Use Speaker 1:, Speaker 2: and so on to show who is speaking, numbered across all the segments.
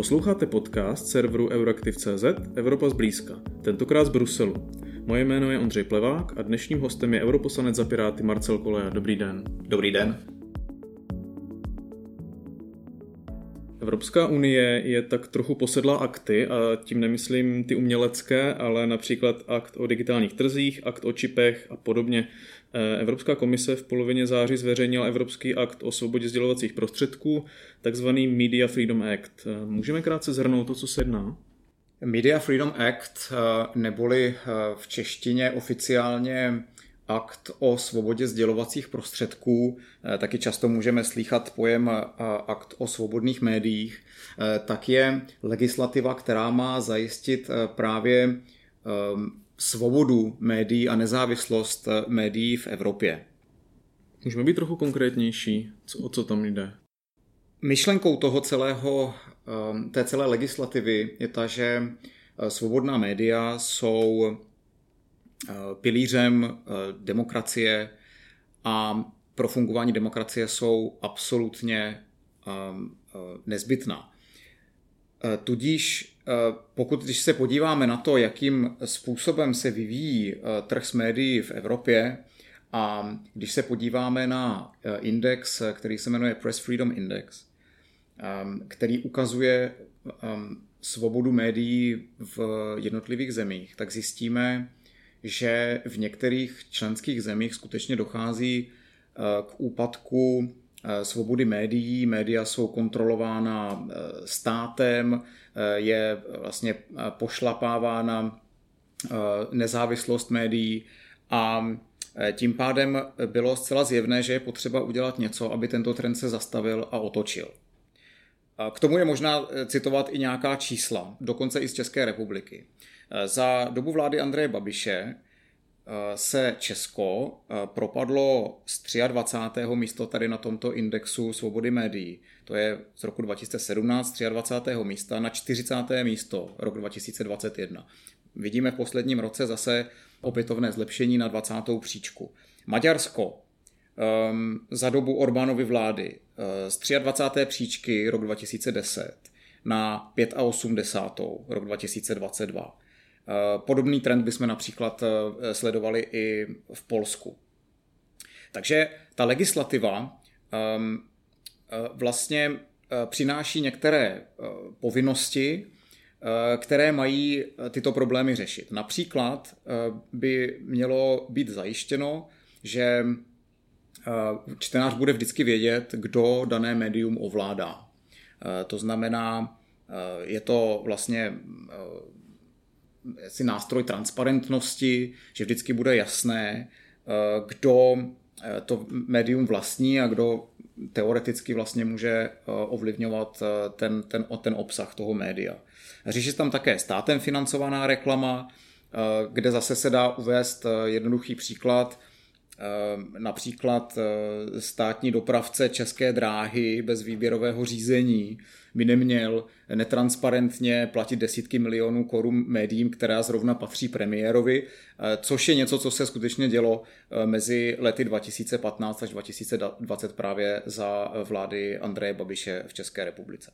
Speaker 1: Posloucháte podcast serveru Euraktiv.cz Evropa zblízka, tentokrát z Bruselu. Moje jméno je Ondřej Plevák a dnešním hostem je europoslanec za Piráty Marcel Koleja. Dobrý den.
Speaker 2: Dobrý den.
Speaker 1: Evropská unie je tak trochu posedla akty a tím nemyslím ty umělecké, ale například akt o digitálních trzích, akt o čipech a podobně. Eh, Evropská komise v polovině září zveřejnila Evropský akt o svobodě sdělovacích prostředků, takzvaný Media Freedom Act. Eh, můžeme krátce zhrnout to, co se jedná?
Speaker 2: Media Freedom Act, eh, neboli v češtině oficiálně akt o svobodě sdělovacích prostředků, taky často můžeme slýchat pojem akt o svobodných médiích, tak je legislativa, která má zajistit právě svobodu médií a nezávislost eh, médií v Evropě.
Speaker 1: Můžeme být trochu konkrétnější, co, o co tam jde?
Speaker 2: Myšlenkou toho celého, eh, té celé legislativy je ta, že eh, svobodná média jsou pilířem demokracie a pro fungování demokracie jsou absolutně nezbytná. Tudíž Eh, pokud když se podíváme na to, jakým způsobem se vyvíjí eh, trh s médií v Evropě, a když se podíváme na eh, index, který se jmenuje Press Freedom Index, který ukazuje svobodu médií v jednotlivých zemích, tak zjistíme, že v některých členských zemích skutečně dochází k úpadku svobody médií. Média jsou kontrolována státem, Eh, je vlastně eh, pošlapávána eh, nezávislost médií a tím pádem bylo zcela zjevné, že je potřeba udělat něco, aby tento trend se zastavil a otočil. K tomu je možná citovat i nějaká čísla, dokonce i z České republiky. Za dobu vlády Andreje Babiše se Česko propadlo z 23. místo tady na tomto indexu svobody médií to je z roku 2017 23. místa na 40. místo rok 2021. Vidíme v posledním roce zase opětovné zlepšení na 20. příčku. Maďarsko um, za dobu Orbánovy vlády z 23. příčky rok 2010 na 85. rok 2022. Uh, podobný trend bychom například uh, sledovali i v Polsku. Takže ta legislativa um, Eh, vlastně eh, přináší některé eh, povinnosti, které mají tyto problémy řešit. Například by mělo být zajištěno, že čtenář bude vždycky vědět, kdo dané médium ovládá. To znamená, je to vlastně si nástroj transparentnosti, že vždycky bude jasné, kdo to médium vlastní a kdo teoreticky vlastně eh, ovlivňovat eh, ten, ten, ten obsah toho média. Řeší tam také státem financovaná reklama, eh, kde zase se dá uvést jednoduchý příklad, například státní dopravce České dráhy bez výběrového řízení by neměl netransparentně platit desítky milionů korun médiím, která zrovna patří premiérovi, což je něco, co se skutečně dělo mezi lety 2015 až 2020 právě za vlády Andreje Babiše v České republice.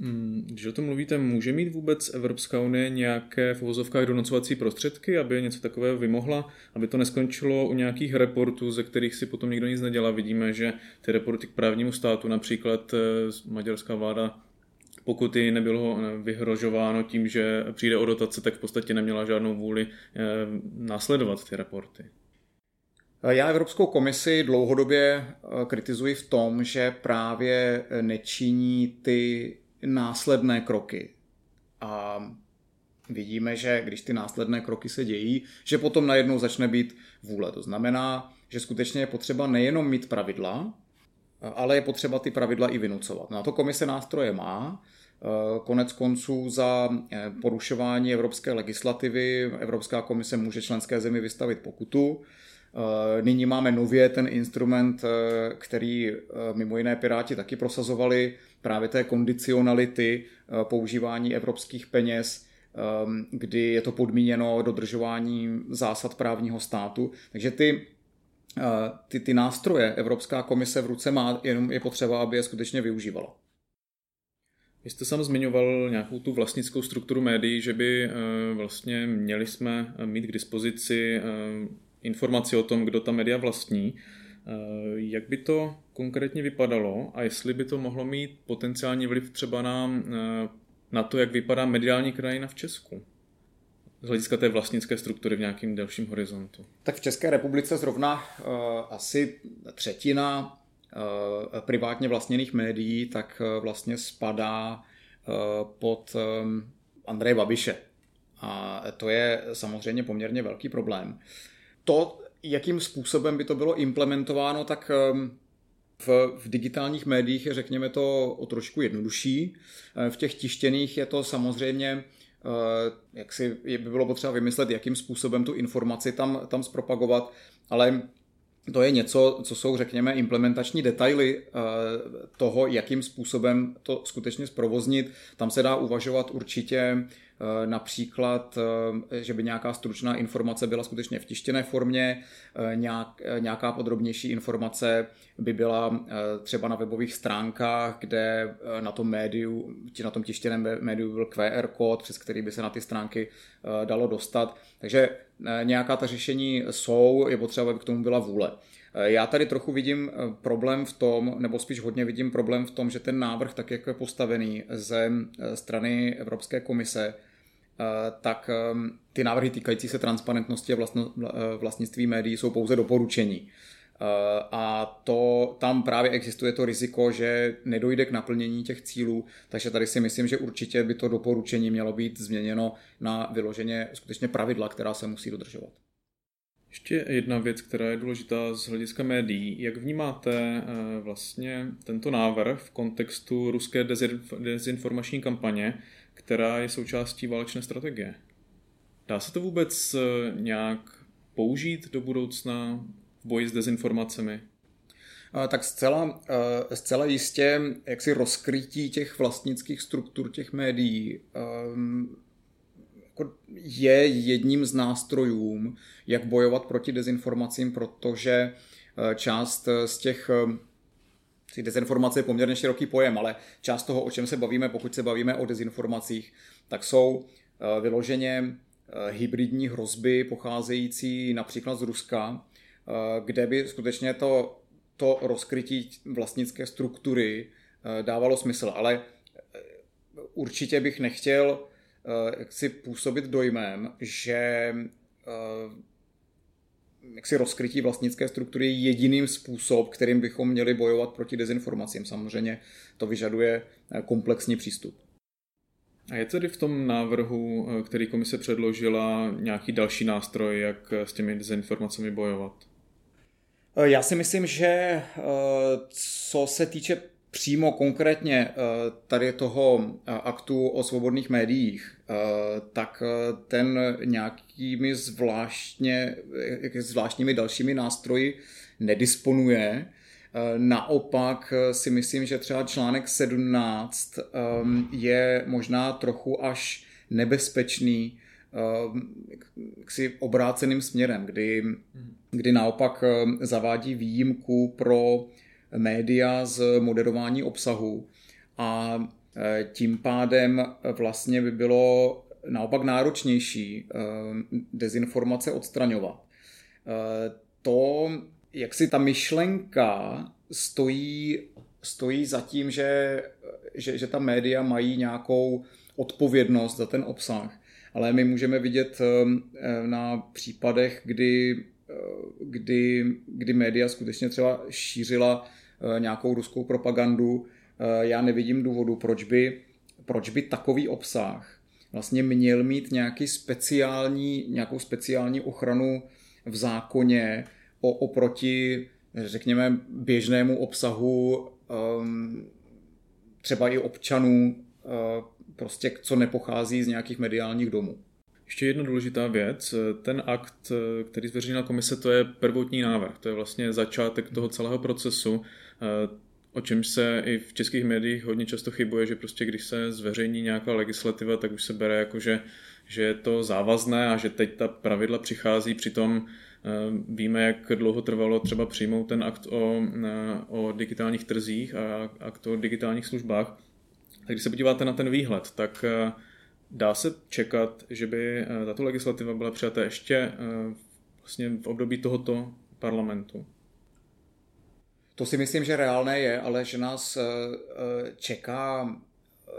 Speaker 1: Hmm, když o tom mluvíte, může mít vůbec Evropská unie nějaké v uvozovkách donocovací prostředky, aby něco takového vymohla, aby to neskončilo u nějakých reportů, ze kterých si potom nikdo nic nedělá. Vidíme, že ty reporty k právnímu státu, například eh, maďarská vláda pokud ji nebylo eh, vyhrožováno tím, že přijde o dotace, tak v podstatě neměla žádnou vůli eh, následovat ty reporty.
Speaker 2: Já Evropskou komisi dlouhodobě kritizuji v tom, že právě nečiní ty následné kroky. A vidíme, že když ty následné kroky se dějí, že potom najednou začne být vůle. To znamená, že skutečně je potřeba nejenom mít pravidla, ale je potřeba ty pravidla i vynucovat. Na to komise nástroje má. Konec konců za porušování evropské legislativy Evropská komise může členské zemi vystavit pokutu. Nyní máme nově ten instrument, který mimo jiné Piráti taky prosazovali, právě té kondicionality eh, používání evropských peněz, ehm, kdy je to podmíněno dodržováním zásad právního státu. Takže ty, eh, ty, ty nástroje Evropská komise v ruce má, jenom je potřeba, aby je skutečně využívala.
Speaker 1: Vy jste sám zmiňoval nějakou tu vlastnickou strukturu médií, že by eh, vlastně měli jsme mít k dispozici informaci o tom, kdo ta média vlastní. Jak by to konkrétně vypadalo a jestli by to mohlo mít potenciální vliv třeba na, na to, jak vypadá mediální krajina v Česku? z hlediska té vlastnické struktury v nějakém delším horizontu?
Speaker 2: Tak v České republice zrovna uh, asi třetina uh, privátně vlastněných médií tak uh, vlastně spadá uh, pod um, Andreje Babiše. A to je samozřejmě poměrně velký problém. To, jakým způsobem by to bylo implementováno, tak um, v, v digitálních médiích je, řekněme to, o trošku jednodušší. V těch tištěných je to samozřejmě Eh, jak si by bylo potřeba vymyslet, jakým způsobem tu informaci tam, tam zpropagovat, ale to je něco, co jsou, řekněme, implementační detaily eh, toho, jakým způsobem to skutečně zprovoznit. Tam se dá uvažovat určitě Eh, například, eh, že by nějaká stručná informace byla skutečně v tištěné formě, eh, nějak, nějaká podrobnější informace by byla třeba na webových stránkách, kde na tom médiu, na tom tištěném médiu byl QR kód, přes který by se na ty stránky dalo dostat. Takže nějaká ta řešení jsou, je potřeba, aby k tomu byla vůle. Já tady trochu vidím problém v tom, nebo spíš hodně vidím problém v tom, že ten návrh, tak jak je postavený ze strany Evropské komise, Eh, tak ehm, ty návrhy týkající se transparentnosti a eh, vlastnictví médií jsou pouze doporučení. Eh, a to tam právě existuje to riziko, že nedojde k naplnění těch cílů, takže tady si myslím, že určitě by to doporučení mělo být změněno na vyloženě skutečně pravidla, která se musí dodržovat.
Speaker 1: Ještě jedna věc, která je důležitá z hlediska médií. Jak vnímáte vlastně tento návrh v kontextu ruské dezinformační kampaně, která je součástí válečné strategie. Dá se to vůbec eh, nějak použít do budoucna v boji s dezinformacemi?
Speaker 2: Tak zcela, eh, zcela jistě, jak si rozkrytí těch vlastnických struktur těch médií jako je jedním z nástrojů, jak bojovat proti dezinformacím, protože eh, část z těch si dezinformace je poměrně široký pojem, ale část toho, o čem se bavíme, pokud se bavíme o dezinformacích, tak jsou eh, vyloženě eh, hybridní hrozby pocházející například z Ruska, eh, kde by skutečně to, to rozkrytí vlastnické struktury dávalo smysl. Ale určitě bych nechtěl si působit dojmem, že jaksi rozkrytí vlastnické struktury je jediným způsob, kterým bychom měli bojovat proti dezinformacím. Samozřejmě to vyžaduje eh, komplexní přístup.
Speaker 1: A je tedy v tom návrhu, eh, který komise předložila, nějaký další nástroj, jak s těmi dezinformacemi bojovat?
Speaker 2: Eh, já si myslím, že co se týče přímo konkrétně tady toho aktu o svobodných médiích, tak ten nějakými zvláštně, zvláštními dalšími nástroji nedisponuje. Naopak si myslím, že třeba článek 17 je možná trochu až nebezpečný si obráceným směrem, kdy, kdy naopak zavádí výjimku pro média z moderování obsahu a e, tím pádem vlastně by bylo naopak náročnější e, dezinformace odstraňovat. E, to, jak si ta myšlenka stojí, stojí za tím, že, že, že ta média mají nějakou odpovědnost za ten obsah, ale my můžeme vidět na případech, kdy, kdy, kdy média skutečně třeba šířila Eh, nějakou ruskou propagandu, eh, já nevidím důvodu, proč by, proč by takový obsah vlastně měl mít nějaký speciální, nějakou speciální ochranu v zákoně o, oproti, řekněme, běžnému obsahu um, třeba i občanů, prostě co nepochází z nějakých mediálních domů.
Speaker 1: Ještě jedna důležitá věc. Ten akt, který zveřejnila komise, to je prvotní návrh. To je vlastně začátek toho celého procesu. O čem se i v českých médiích hodně často chybuje, že prostě když se zveřejní nějaká legislativa, tak už se bere jako, že, že je to závazné a že teď ta pravidla přichází, přitom eh, víme, jak dlouho trvalo třeba přijmout ten akt o, o digitálních trzích a akt o digitálních službách. Tak když se podíváte na ten výhled, tak dá se čekat, že by tato legislativa byla přijata ještě vlastně v období tohoto parlamentu?
Speaker 2: To si myslím, že reálné je, ale že nás čeká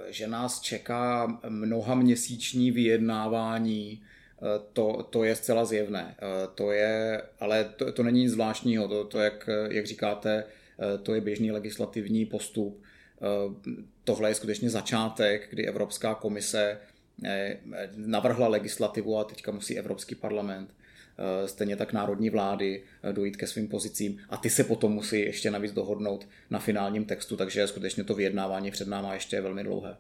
Speaker 2: že nás čeká mnoha měsíční vyjednávání, eh, to, to je zcela zjevné. Eh, to je, ale to, to není nic zvláštního, to, to jak, jak říkáte, eh, to je běžný legislativní postup. Tohle je skutečně začátek, kdy Evropská komise navrhla legislativu a teďka musí Evropský parlament stejně tak národní vlády dojít ke svým pozicím a ty se potom musí ještě navíc dohodnout na finálním textu, takže skutečně to vyjednávání před náma ještě je velmi dlouhé.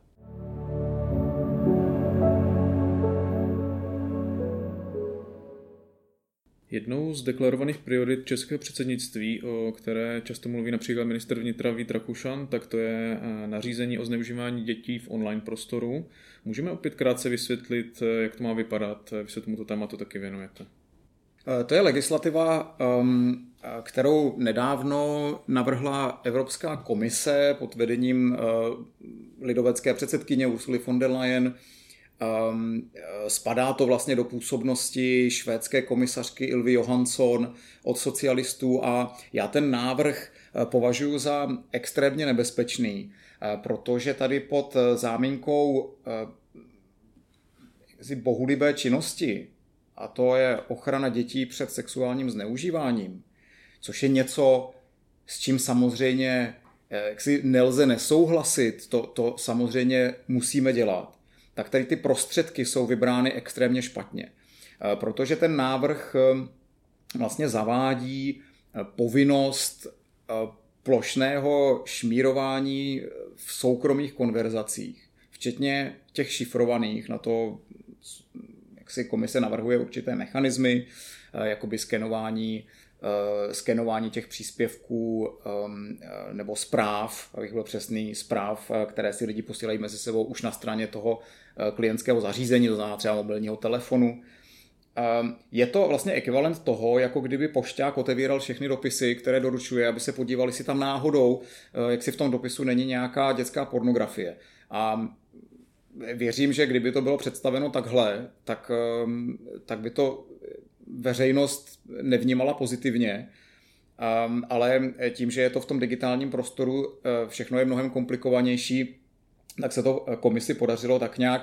Speaker 1: Jednou z deklarovaných priorit českého předsednictví, o které často mluví například minister vnitra Vít Rakušan, tak to je eh, nařízení o zneužívání dětí v online prostoru. Můžeme opět krátce vysvětlit, eh, jak to má vypadat? Vy se tomuto tématu taky věnujete.
Speaker 2: Eh, to je legislativa, ehm, kterou nedávno navrhla Evropská komise pod vedením lidovecké předsedkyně Ursuly von der Leyen Um, spadá to vlastně do působnosti švédské komisařky Ilvy Johansson od socialistů a já ten návrh eh, považuji za extrémně nebezpečný, eh, protože tady pod záminkou bohulibé činnosti, a to je ochrana dětí před sexuálním zneužíváním, což je něco, s čím samozřejmě jak si nelze nesouhlasit, to, to samozřejmě musíme dělat tak tady ty prostředky jsou vybrány extrémně špatně. Eh, protože ten návrh eh, vlastně zavádí eh, povinnost plošného šmírování v soukromých konverzacích, včetně těch šifrovaných, na to jak si komise navrhuje určité mechanismy, jakoby skenování skenování těch příspěvků nebo zpráv, abych byl přesný, zpráv, které si lidi posílají mezi sebou už na straně toho klientského zařízení, to znamená třeba mobilního telefonu. Um, je to vlastně ekvivalent toho, jako kdyby pošťák otevíral všechny dopisy, které doručuje, aby se podívali, si tam náhodou, uh, jak si v tom dopisu není nějaká dětská pornografie. A věřím, že kdyby to bylo představeno takhle, tak, um, tak by to veřejnost nevnímala pozitivně, um, ale tím, že je to v tom digitálním prostoru, všechno je mnohem komplikovanější, tak se to uh, komisi podařilo tak nějak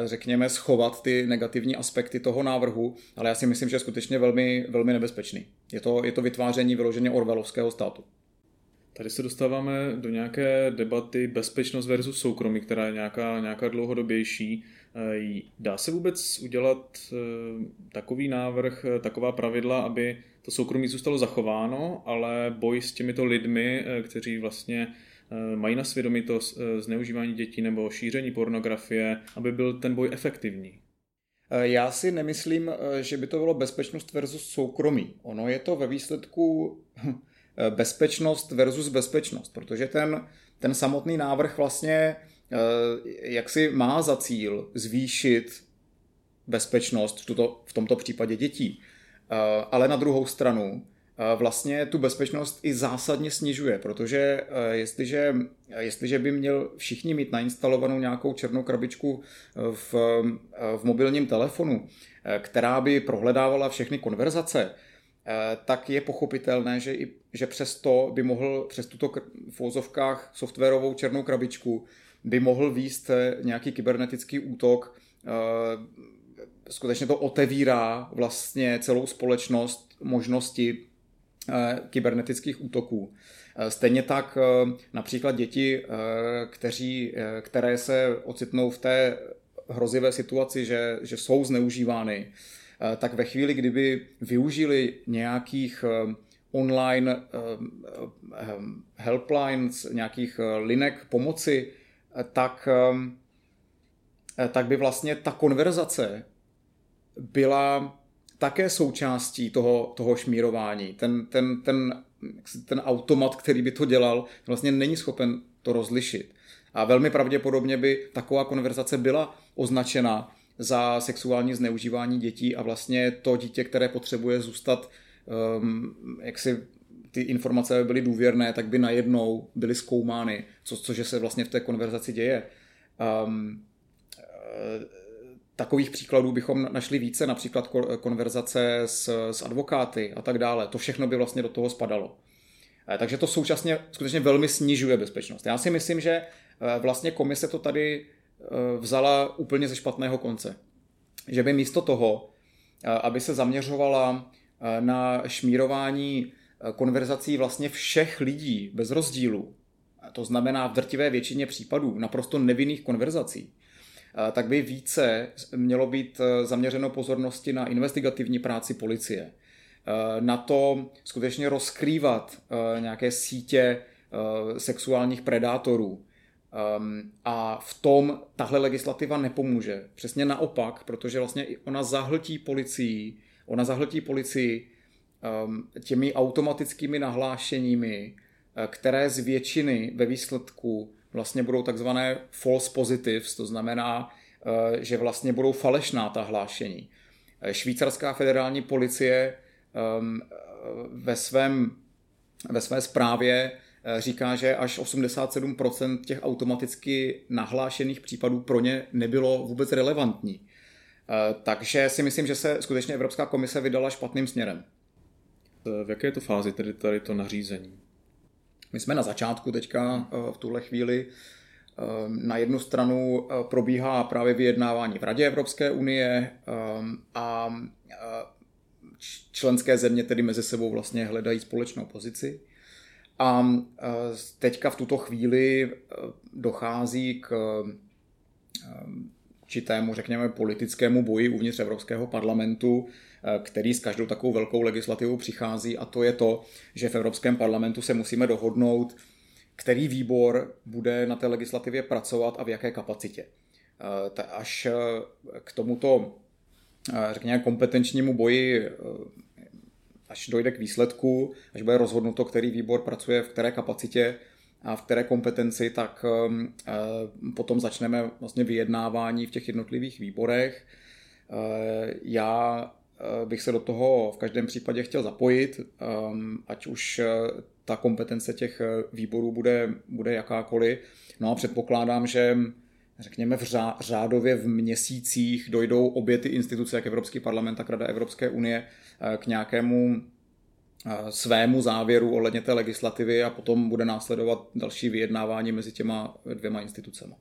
Speaker 2: uh, řekněme, schovat ty negativní aspekty toho návrhu, ale já si myslím, že je skutečně velmi, velmi nebezpečný. Je to, je to vytváření vyloženě orvelovského státu.
Speaker 1: Tady se dostáváme do nějaké debaty bezpečnost versus soukromí, která je nějaká, nějaká dlouhodobější. Eh, dá se vůbec udělat eh, takový návrh, eh, taková pravidla, aby to soukromí zůstalo zachováno, ale boj s těmito lidmi, kteří vlastně mají na svědomí to zneužívání dětí nebo šíření pornografie, aby byl ten boj efektivní?
Speaker 2: Já si nemyslím, že by to bylo bezpečnost versus soukromí. Ono je to ve výsledku bezpečnost versus bezpečnost, protože ten, ten samotný návrh vlastně Eh, jak si má za cíl zvýšit bezpečnost, v, tuto, v tomto případě dětí. Eh, ale na druhou stranu eh, vlastně tu bezpečnost i zásadně snižuje, protože jestliže, jestliže by měl všichni mít nainstalovanou nějakou černou krabičku v, v mobilním telefonu, která by prohledávala všechny konverzace, tak je pochopitelné, že, i, že přes to by mohl přes tuto v vozovkách softwarovou černou krabičku by mohl výst eh, nějaký kybernetický útok. Eh, skutečně to otevírá vlastně celou společnost možnosti eh, kybernetických útoků. Stejně tak například děti, kteří, které se ocitnou v té hrozivé situaci, že, že jsou zneužívány, tak ve chvíli, kdyby využili nějakých online helplines, nějakých linek pomoci, tak, eh, tak by vlastně ta konverzace byla také součástí toho, toho šmírování. Ten, ten, ten, ten automat, který by to dělal, vlastně není schopen to rozlišit. A velmi pravděpodobně by taková konverzace byla označena za sexuální zneužívání dětí a vlastně to dítě, které potřebuje zůstat um, jaksi ty informace byly důvěrné, tak by najednou byly zkoumány, co, cože se vlastně v té konverzaci děje. Um, takových příkladů bychom našli více, například konverzace s, s advokáty a tak dále. To všechno by vlastně do toho spadalo. Takže to současně skutečně velmi snižuje bezpečnost. Já si myslím, že vlastně komise to tady vzala úplně ze špatného konce. Že by místo toho, aby se zaměřovala na šmírování konverzací vlastně všech lidí bez rozdílu, to znamená v drtivé většině případů naprosto nevinných konverzací, tak by více mělo být e, zaměřeno pozornosti na investigativní práci policie. E, na to skutečně rozkrývat e, nějaké sítě sexuálních predátorů. A v tom tahle legislativa nepomůže. Přesně naopak, protože vlastně ona zahltí policii, ona zahltí policii těmi automatickými nahlášeními, které z většiny ve výsledku vlastně budou takzvané false positives, to znamená, eh, že vlastně budou falešná ta hlášení. Eh, švýcarská federální policie ehm, eh, ve, svém, ve své zprávě říká, že až 87% těch automaticky nahlášených případů pro ně nebylo vůbec relevantní. Takže si myslím, že se skutečně Evropská komise vydala špatným směrem.
Speaker 1: V jaké je to fázi tedy tady to nařízení?
Speaker 2: My jsme na začátku teďka eh, v tuhle chvíli. Eh, na jednu stranu eh, probíhá právě vyjednávání v Radě Evropské unie a členské země tedy mezi sebou vlastně hledají společnou pozici. A teďka v tuto chvíli dochází k určitému, řekněme, politickému boji uvnitř Evropského parlamentu, Eh, který s každou takovou velkou legislativou přichází a to je to, že v Evropském parlamentu se musíme dohodnout, který výbor bude na té legislativě pracovat a v jaké kapacitě. Eh, až eh, k tomuto, řekněme, kompetenčnímu boji až dojde k výsledku, až bude rozhodnuto, který výbor pracuje v které kapacitě a v které kompetenci, tak potom začneme vlastně vyjednávání v těch jednotlivých výborech. Já Eh, bych se do toho v každém případě chtěl zapojit, ehm, ať už eh, ta kompetence těch eh, výborů bude, bude jakákoliv. No a předpokládám, že řekněme v řádově v měsících dojdou obě ty instituce, jak Evropský parlament, tak Rada Evropské unie, k nějakému svému závěru ohledně té legislativy a potom bude následovat další vyjednávání mezi těma dvěma institucemi.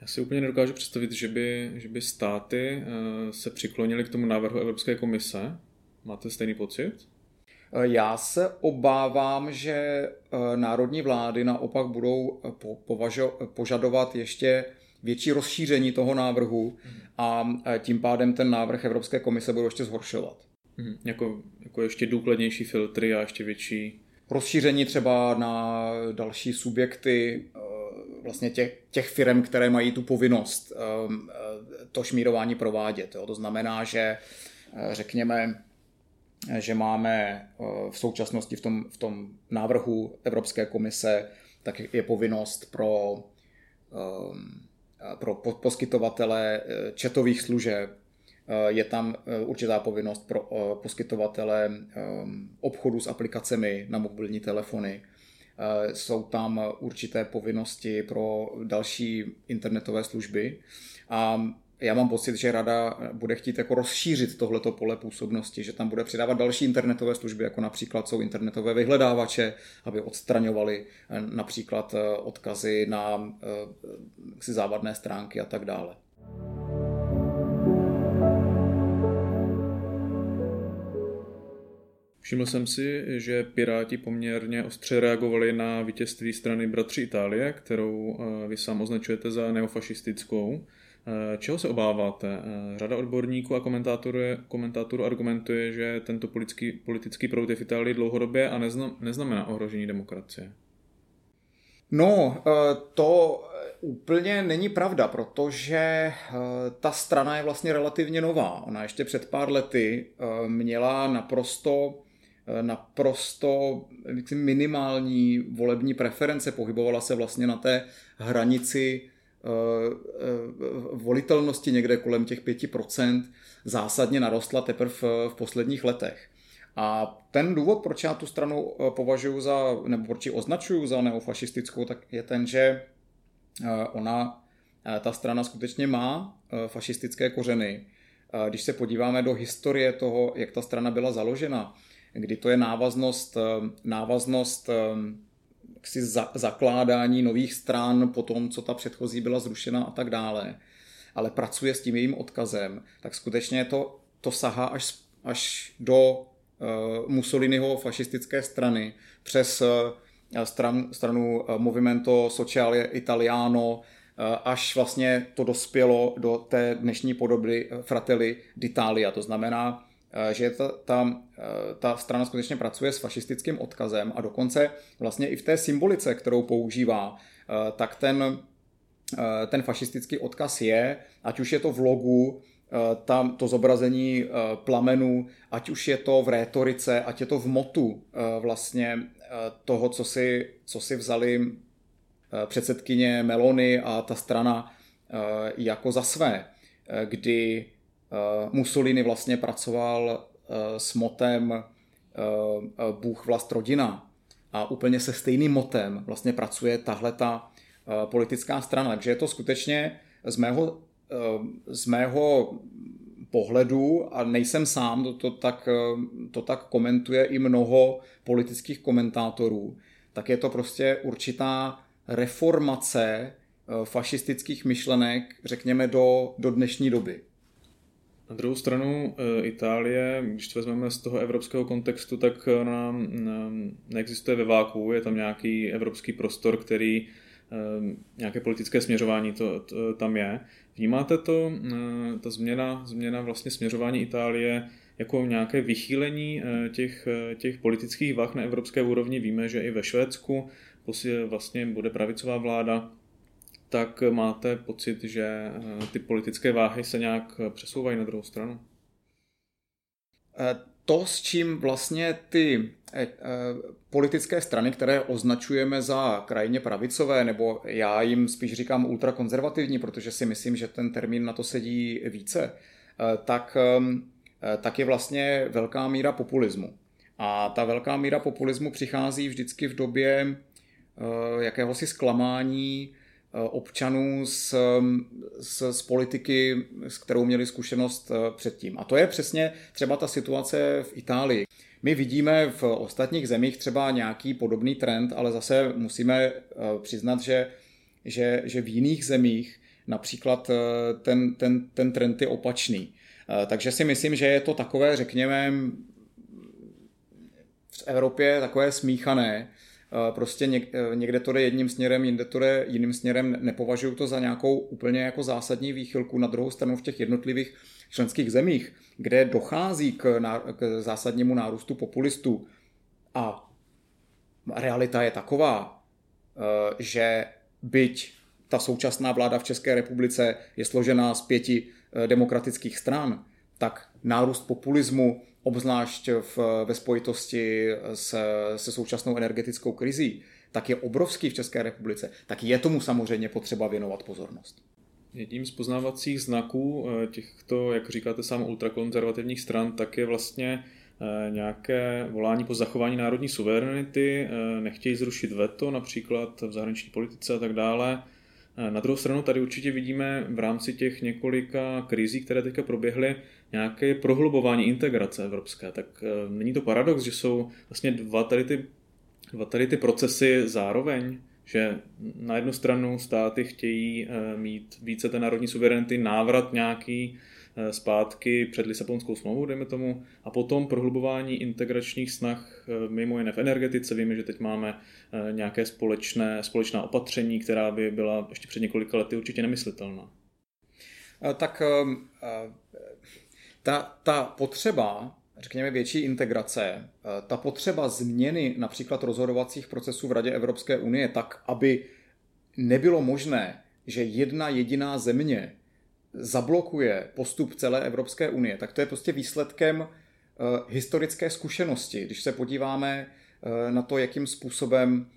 Speaker 1: Já si úplně nedokážu představit, že by, že by státy eh, se přiklonily k tomu návrhu Evropské komise. Máte stejný pocit?
Speaker 2: Eh, já se obávám, že eh, národní vlády naopak budou považo- požadovat ještě větší rozšíření toho návrhu a tím pádem ten návrh Evropské komise budou ještě zhoršovat.
Speaker 1: Hmm, jako, jako ještě důkladnější filtry a ještě větší...
Speaker 2: Rozšíření třeba na další subjekty, vlastně těch, těch firm, které mají tu povinnost um, eh, to šmírování provádět. Jo. To znamená, že eh, řekněme, že máme eh, v současnosti v tom, v tom návrhu Evropské komise, tak je povinnost pro, pro poskytovatele četových služeb, je tam určitá povinnost pro poskytovatele um, obchodu s aplikacemi na mobilní telefony, Eh, jsou tam určité povinnosti pro další internetové služby a já mám pocit, že rada bude chtít jako rozšířit tohleto pole působnosti, že tam bude přidávat další internetové služby, jako například jsou internetové vyhledávače, aby odstraňovali eh, například eh, odkazy na závadné stránky a tak dále.
Speaker 1: Všiml jsem si, že Piráti poměrně ostře reagovali na vítězství strany Bratři Itálie, kterou eh, vy sám označujete za neofašistickou. Eh, čeho se obáváte? Eh, řada odborníků a komentátorů, komentátorů argumentuje, že tento politický, politický proud je v Itálii dlouhodobě a neznamená ohrožení demokracie.
Speaker 2: No, to úplně není pravda, protože ta strana je vlastně relativně nová. Ona ještě před pár lety měla naprosto naprosto minimální volební preference, pohybovala se vlastně na té hranici eh, eh, volitelnosti někde kolem těch 5%, zásadně narostla teprve v posledních letech. A ten důvod, proč já tu stranu považuji za, nebo proč ji označuju za neofašistickou, tak je ten, že ona, ta strana skutečně má fašistické kořeny. Když se podíváme do historie toho, jak ta strana byla založena, kdy to je návaznost, návaznost jaksi za, zakládání nových stran po tom, co ta předchozí byla zrušena a tak dále, ale pracuje s tím jejím odkazem, tak skutečně to, to sahá až, až do uh, Mussoliniho fašistické strany přes uh, stran, stranu uh, Movimento Sociale Italiano, až vlastně to dospělo do té dnešní podoby Fratelli d'Italia. To znamená, Eh, že ta, ta, eh, ta strana skutečně pracuje s fašistickým odkazem a dokonce vlastně i v té symbolice, kterou používá, eh, tak ten, ten fašistický odkaz je, ať už je to v logu, tam to zobrazení plamenu, ať už je to v rétorice, ať je to v motu vlastně toho, co si, co si vzali předsedkyně Melony a ta strana jako za své, kdy Eh, Mussolini vlastně pracoval eh, s motem eh, Bůh vlast rodina a úplně se stejným motem vlastně pracuje tahle ta politická strana. Takže je to skutečně z mého, z mého pohledu, a nejsem sám, to, to, tak, to tak komentuje i mnoho politických komentátorů, tak je to prostě určitá reformace fašistických myšlenek, řekněme, do, do dnešní doby.
Speaker 1: Na druhou stranu eh, Itálie, když to vezmeme z toho evropského kontextu, tak nám, nám neexistuje ve váku, je tam nějaký evropský prostor, který eh, nějaké politické směřování to, to, tam je. Vnímáte to, eh, ta změna, změna vlastně směřování Itálie jako nějaké vychýlení těch, těch politických vah na evropské úrovni? Víme, že i ve Švédsku vlastně bude pravicová vláda, tak máte pocit, že eh, ty politické váhy se nějak přesouvají na druhou stranu?
Speaker 2: Eh, to, s čím vlastně ty eh, politické strany, které označujeme za krajně pravicové, nebo já jim spíš říkám ultrakonzervativní, protože si myslím, že ten termín na to sedí více, tak, tak je vlastně velká míra populismu. A ta velká míra populismu přichází vždycky v době jakéhosi zklamání, Eh, občanů z, z, z politiky, s kterou měli zkušenost eh, předtím. A to je přesně třeba ta situace v Itálii. My vidíme v ostatních zemích třeba nějaký podobný trend, ale zase musíme eh, přiznat, že, že, že v jiných zemích například ten, ten, ten trend je opačný. Takže si myslím, že je to takové, řekněme, v Evropě takové smíchané, Eh, prostě eh, někde to jde jedním směrem, jinde to jde jiným směrem. Nepovažuji to za nějakou úplně jako zásadní výchylku. Na druhou stranu v těch jednotlivých členských zemích, kde dochází k, k zásadnímu nárůstu populistů a realita je taková, eh, že byť ta současná vláda v České republice je složená z pěti demokratických stran, tak nárůst populismu obzvlášť v, ve spojitosti se, se současnou energetickou krizí, tak je obrovský v České republice, tak je tomu samozřejmě potřeba věnovat pozornost.
Speaker 1: Jedním z poznávacích znaků eh, těchto, jak říkáte sám, ultrakonzervativních stran, tak je vlastně eh, nějaké volání po zachování národní suverenity, eh, nechtějí zrušit veto například v zahraniční politice a tak dále. Na druhou stranu tady určitě vidíme v rámci těch několika krizí, které teďka proběhly, nějaké prohlubování integrace evropské. Tak eh, není to paradox, že jsou vlastně dva tady ty, dva tady ty procesy zároveň? že na jednu stranu státy chtějí eh, mít více té národní suverenity, návrat nějaký zpátky před Lisabonskou smlouvou, dejme tomu, a potom prohlubování integračních snah mimo jiné v energetice. Víme, že teď máme nějaké společné, společná opatření, která by byla ještě před několika lety určitě nemyslitelná.
Speaker 2: Tak ta, ta potřeba, řekněme, větší integrace, eh, ta potřeba změny například rozhodovacích procesů v Radě Evropské unie tak, aby nebylo možné, že jedna jediná země zablokuje postup celé Evropské unie, tak to je prostě výsledkem eh, historické zkušenosti. Když se podíváme eh, na to, jakým způsobem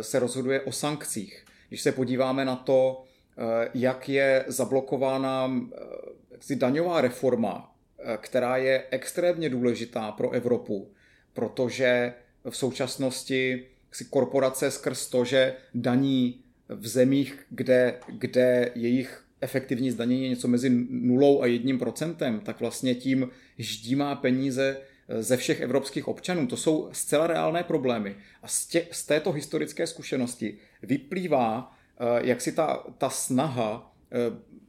Speaker 2: se rozhoduje o sankcích, když se podíváme na to, jak je zablokována jaksi daňová reforma která je extrémně důležitá pro Evropu, protože v současnosti si korporace skrz to, že daní v zemích, kde, kde jejich efektivní zdanění je něco mezi nulou a jedním procentem, tak vlastně tím ždímá peníze ze všech evropských občanů. To jsou zcela reálné problémy. A z, tě, z této historické zkušenosti vyplývá, eh, jak si ta, ta snaha eh,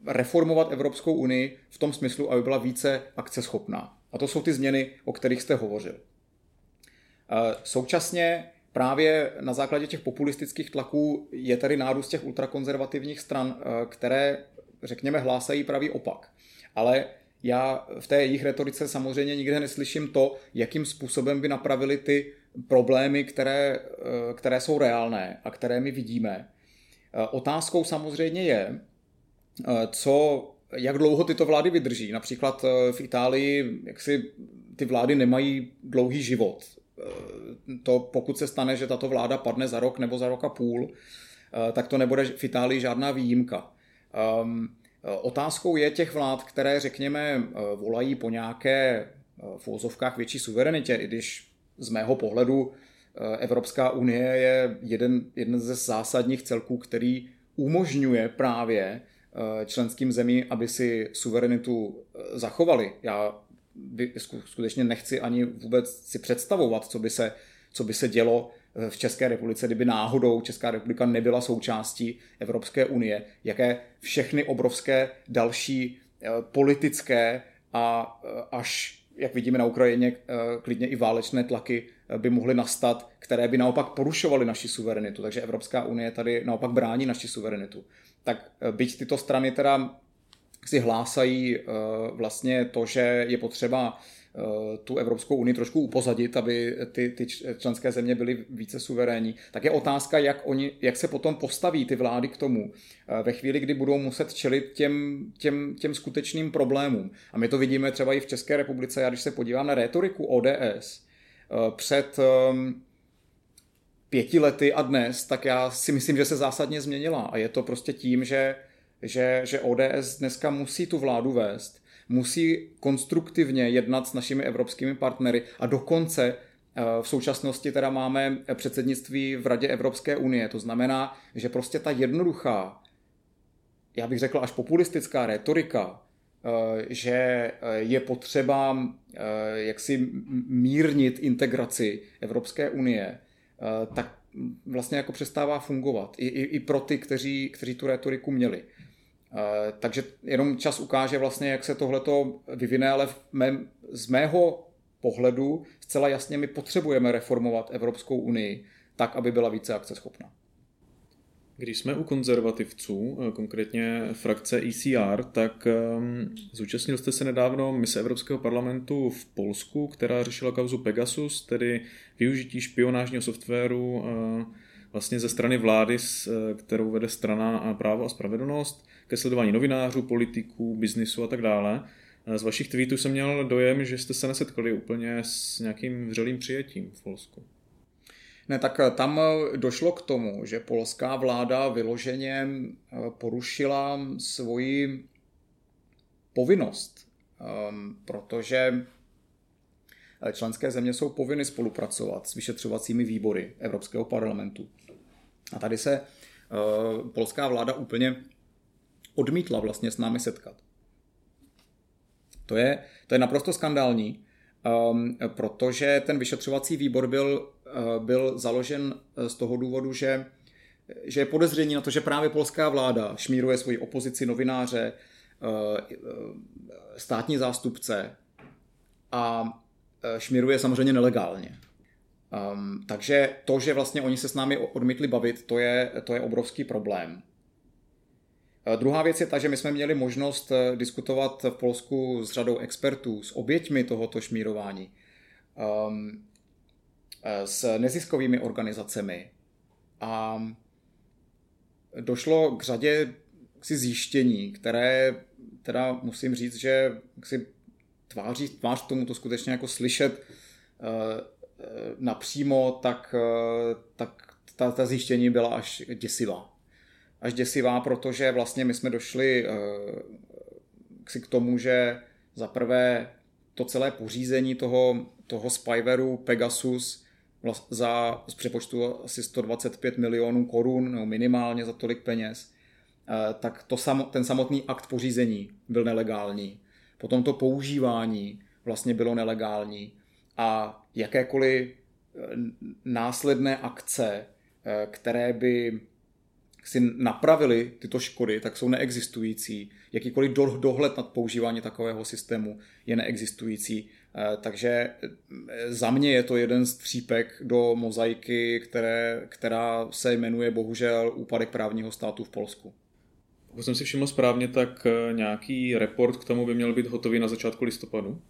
Speaker 2: reformovat Evropskou unii v tom smyslu, aby byla více akceschopná. A to jsou ty změny, o kterých jste hovořil. Eh, současně právě na základě těch populistických tlaků je tady nárůst těch ultrakonzervativních stran, které, řekněme, hlásají pravý opak. Ale já v té jejich retorice samozřejmě nikde neslyším to, jakým způsobem by napravili ty problémy, které, eh, které jsou reálné a které my vidíme. Eh, otázkou samozřejmě je, eh, co, jak dlouho tyto vlády vydrží. Například v Itálii jak si ty vlády nemají dlouhý život. To pokud se stane, že tato vláda padne za rok nebo za rok a půl, tak to nebude v Itálii žádná výjimka. Um, Otázkou je těch vlád, které, řekněme, volají po nějaké v úzovkách větší suverenitě, i když z mého pohledu Evropská unie je jeden, jeden ze zásadních celků, který umožňuje právě členským zemím, aby si suverenitu zachovali. Já skutečně nechci ani vůbec si představovat, co by se, co by se dělo v České republice, kdyby náhodou Česká republika nebyla součástí Evropské unie, jaké všechny obrovské další eh, politické a eh, až, jak vidíme na Ukrajině, eh, klidně i válečné tlaky by mohly nastat, které by naopak porušovaly naši suverenitu. Takže Evropská unie tady naopak brání naši suverenitu. Tak byť tyto strany teda si hlásají vlastně to, že je potřeba tu Evropskou unii trošku upozadit, aby ty, ty členské země byly více suverénní, tak je otázka, jak, oni, jak se potom postaví ty vlády k tomu eh, ve chvíli, kdy budou muset čelit těm, těm, těm skutečným problémům. A my to vidíme třeba i v České republice, já když se podívám na rétoriku ODS eh, před ehm, pěti lety a dnes, tak já si myslím, že se zásadně změnila. A je to prostě tím, že, že, že ODS dneska musí tu vládu vést musí konstruktivně jednat s našimi evropskými partnery a dokonce eh, v současnosti teda máme předsednictví v Radě Evropské unie. To znamená, že prostě ta jednoduchá, já bych řekl až populistická retorika, eh, že eh, je potřeba jaksi mírnit integraci Evropské unie, tak vlastně jako přestává fungovat. I, i, i pro ty, kteří, kteří tu retoriku měli. Eh, takže jenom čas ukáže vlastně, jak se tohleto vyvine, ale v mém, z mého pohledu zcela jasně my potřebujeme reformovat Evropskou unii tak, aby byla více akceschopná.
Speaker 1: Když jsme u konzervativců, eh, konkrétně frakce ECR, tak um, zúčastnil jste se nedávno mise Evropského parlamentu v Polsku, která řešila kauzu Pegasus, tedy využití špionážního softwaru uh, vlastně ze strany vlády, kterou vede strana Právo a spravedlnost ke sledování novinářů, politiků, biznisu a tak dále. Z vašich tweetů jsem měl dojem, že jste se nesetkali úplně s nějakým vřelým přijetím v Polsku.
Speaker 2: Ne, tak tam došlo k tomu, že polská vláda vyloženě eh, porušila svoji povinnost, ehm, protože členské země jsou povinny spolupracovat s vyšetřovacími výbory Evropského parlamentu. A tady se eh, polská vláda úplně odmítla vlastně s námi setkat. To je, to je naprosto skandální, um, protože ten vyšetřovací výbor byl, uh, byl založen uh, z toho důvodu, že, že je podezření na to, že právě polská vláda šmíruje svoji opozici, novináře, uh, státní zástupce a šmíruje samozřejmě nelegálně. Um, takže to, že vlastně oni se s námi odmítli bavit, to je, to je obrovský problém. Eh, druhá věc je ta, že my jsme měli možnost eh, diskutovat v Polsku s řadou expertů, s oběťmi tohoto šmírování, um, s neziskovými organizacemi a došlo k řadě si zjištění, které teda musím říct, že si tváří tvář tomu to skutečně jako slyšet napřímo, tak, tak ta, ta zjištění byla až děsivá až děsivá, protože vlastně my jsme došli uh, k tomu, že za prvé to celé pořízení toho, toho spywareu Pegasus za z přepočtu asi 125 milionů korun, nebo minimálně za tolik peněz, eh, tak to sam, ten samotný akt pořízení byl nelegální. Potom to používání vlastně bylo nelegální a jakékoliv eh, následné akce, eh, které by si napravili tyto škody, tak jsou neexistující. Jakýkoliv dohled nad používání takového systému je neexistující. Eh, takže za mě je to jeden z třípek do mozaiky, které, která se jmenuje bohužel úpadek právního státu v Polsku.
Speaker 1: Pokud jsem si všiml správně, tak nějaký report k tomu by měl být hotový na začátku listopadu?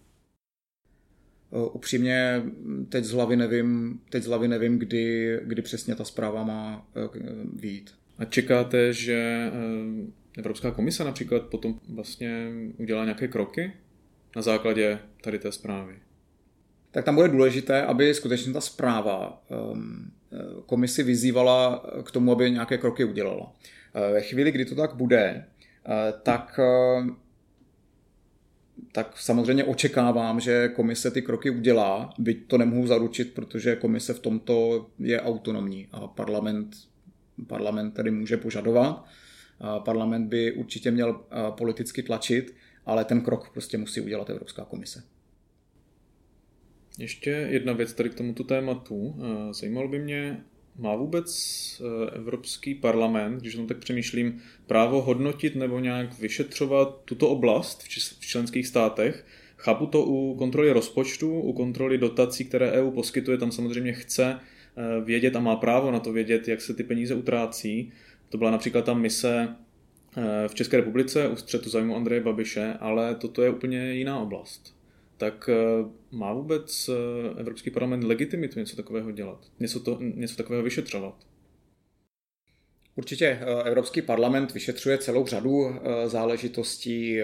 Speaker 2: Upřímně teď z hlavy nevím, teď z hlavy nevím kdy, kdy přesně ta zpráva má výjít.
Speaker 1: A čekáte, že Evropská komise například potom vlastně udělá nějaké kroky na základě tady té zprávy?
Speaker 2: Tak tam bude důležité, aby skutečně ta zpráva um, komisi vyzývala k tomu, aby nějaké kroky udělala. Ve chvíli, kdy to tak bude, tak tak samozřejmě očekávám, že komise ty kroky udělá, byť to nemohu zaručit, protože komise v tomto je autonomní a parlament, parlament tedy může požadovat. Parlament by určitě měl politicky tlačit, ale ten krok prostě musí udělat Evropská komise.
Speaker 1: Ještě jedna věc tady k tomuto tématu. Eh, zajímalo by mě, má vůbec eh, Evropský parlament, když tam tak přemýšlím, právo hodnotit nebo nějak vyšetřovat tuto oblast v členských státech? Chápu to u kontroly rozpočtu, u kontroly dotací, které EU poskytuje, tam samozřejmě chce eh, vědět a má právo na to vědět, jak se ty peníze utrácí. To byla například ta mise v České republice u střetu zájmu Andreje Babiše, ale toto je úplně jiná oblast. Tak eh, má vůbec eh, Evropský parlament legitimitu něco takového dělat? Něco, to, něco takového vyšetřovat?
Speaker 2: Určitě eh, Evropský parlament vyšetřuje celou řadu záležitostí.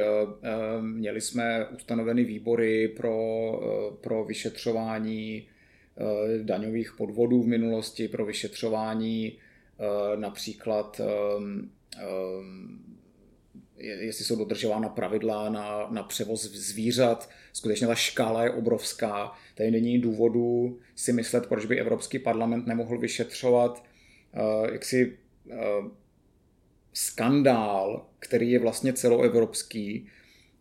Speaker 2: Měli jsme ustanoveny výbory pro, pro vyšetřování daňových podvodů v minulosti, pro vyšetřování například jestli jsou dodržována pravidla na, na převoz zvířat. Skutečně ta škála je obrovská. Tady není důvodu si myslet, proč by Evropský parlament nemohl vyšetřovat uh, jaksi uh, skandál, který je vlastně celoevropský.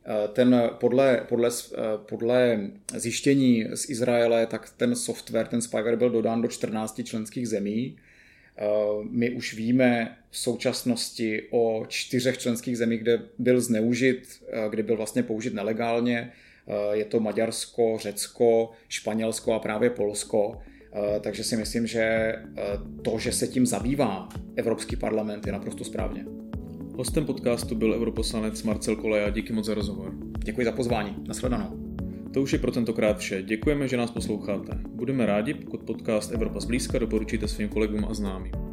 Speaker 2: Uh, ten podle, podle, podle zjištění z Izraele, tak ten software, ten spyware byl dodán do 14 členských zemí my už víme v současnosti o čtyřech členských zemích, kde byl zneužit, eh, kde byl vlastně použit nelegálně. Eh, je to Maďarsko, Řecko, Španělsko a právě Polsko. Takže si myslím, že to, že se tím zabývá Evropský parlament, je naprosto správně.
Speaker 1: Hostem podcastu byl europoslanec Marcel Koleja. Díky moc za rozhovor.
Speaker 2: Děkuji za pozvání. Nasledanou.
Speaker 1: To už je pro tentokrát vše. Děkujeme, že nás posloucháte. Budeme rádi, pokud podcast Evropa zblízka doporučíte svým kolegům a známým.